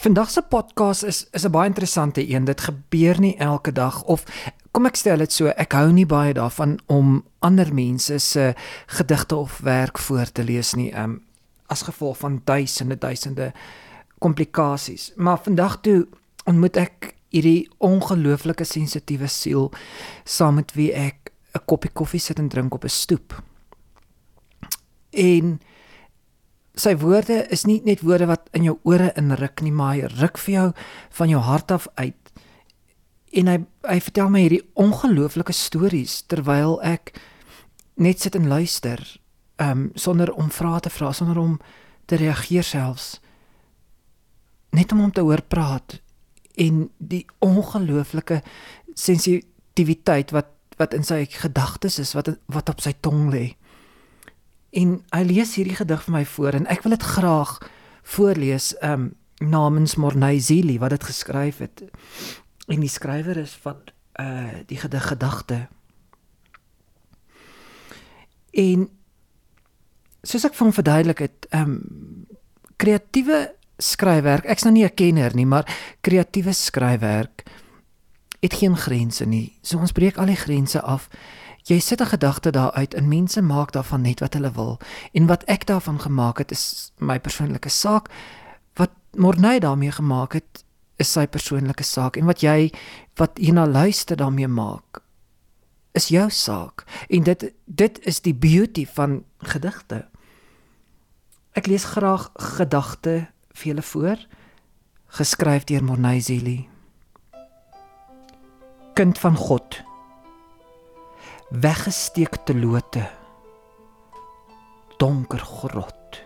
Vandag se podcast is is 'n baie interessante een. Dit gebeur nie elke dag of kom ek stel dit so, ek hou nie baie daarvan om ander mense se gedigte of werk voor te lees nie, um, as gevolg van duisende duisende komplikasies. Maar vandag toe ontmoet ek hierdie ongelooflike sensitiewe siel saam met wie ek 'n koppie koffie sit en drink op 'n stoep. En sy woorde is nie net woorde wat in jou ore inruk nie, maar hy ruk vir jou van jou hart af uit. En hy hy vertel my hierdie ongelooflike stories terwyl ek net sit en luister, ehm um, sonder om vrae te vra, sonder om te reageer selfs. Net om hom te hoor praat en die ongelooflike sensitiwiteit wat wat in sy gedagtes is wat wat op sy tong lê. En hy lees hierdie gedig vir my voor en ek wil dit graag voorlees um namens Morney Zili wat dit geskryf het. En die skrywer is wat uh die gedig gedagte. En soos ek van verduidelik het, um kreatiewe skryfwerk, ek's nou nie 'n kenner nie, maar kreatiewe skryfwerk het geen grense nie. So ons breek al die grense af. Jy sit 'n gedagte daar uit en mense maak daarvan net wat hulle wil. En wat ek daarvan gemaak het is my persoonlike saak. Wat Morney daarmee gemaak het is sy persoonlike saak en wat jy wat jy na luister daarmee maak is jou saak. En dit dit is die beauty van gedigte. Ek lees graag gedagte vir julle voor geskryf deur Morney Zili kind van God weggesteekte lote donker grot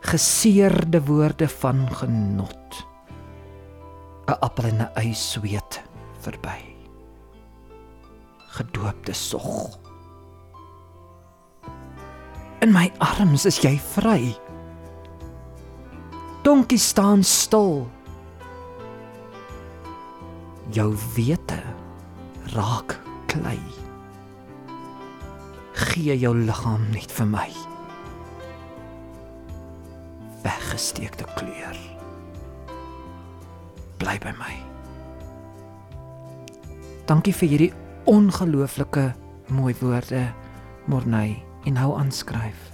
geseerde woorde van genot 'n appel en 'n ei sweet verby. Gedoopte sog. In my arms is jy vry. Donkie staan stil. Jou wete raak klei. Gee jou liggaam net vir my. Weggesteekte kleur. Bly by my. Dankie vir hierdie ongelooflike mooi woorde morney en hou aanskryf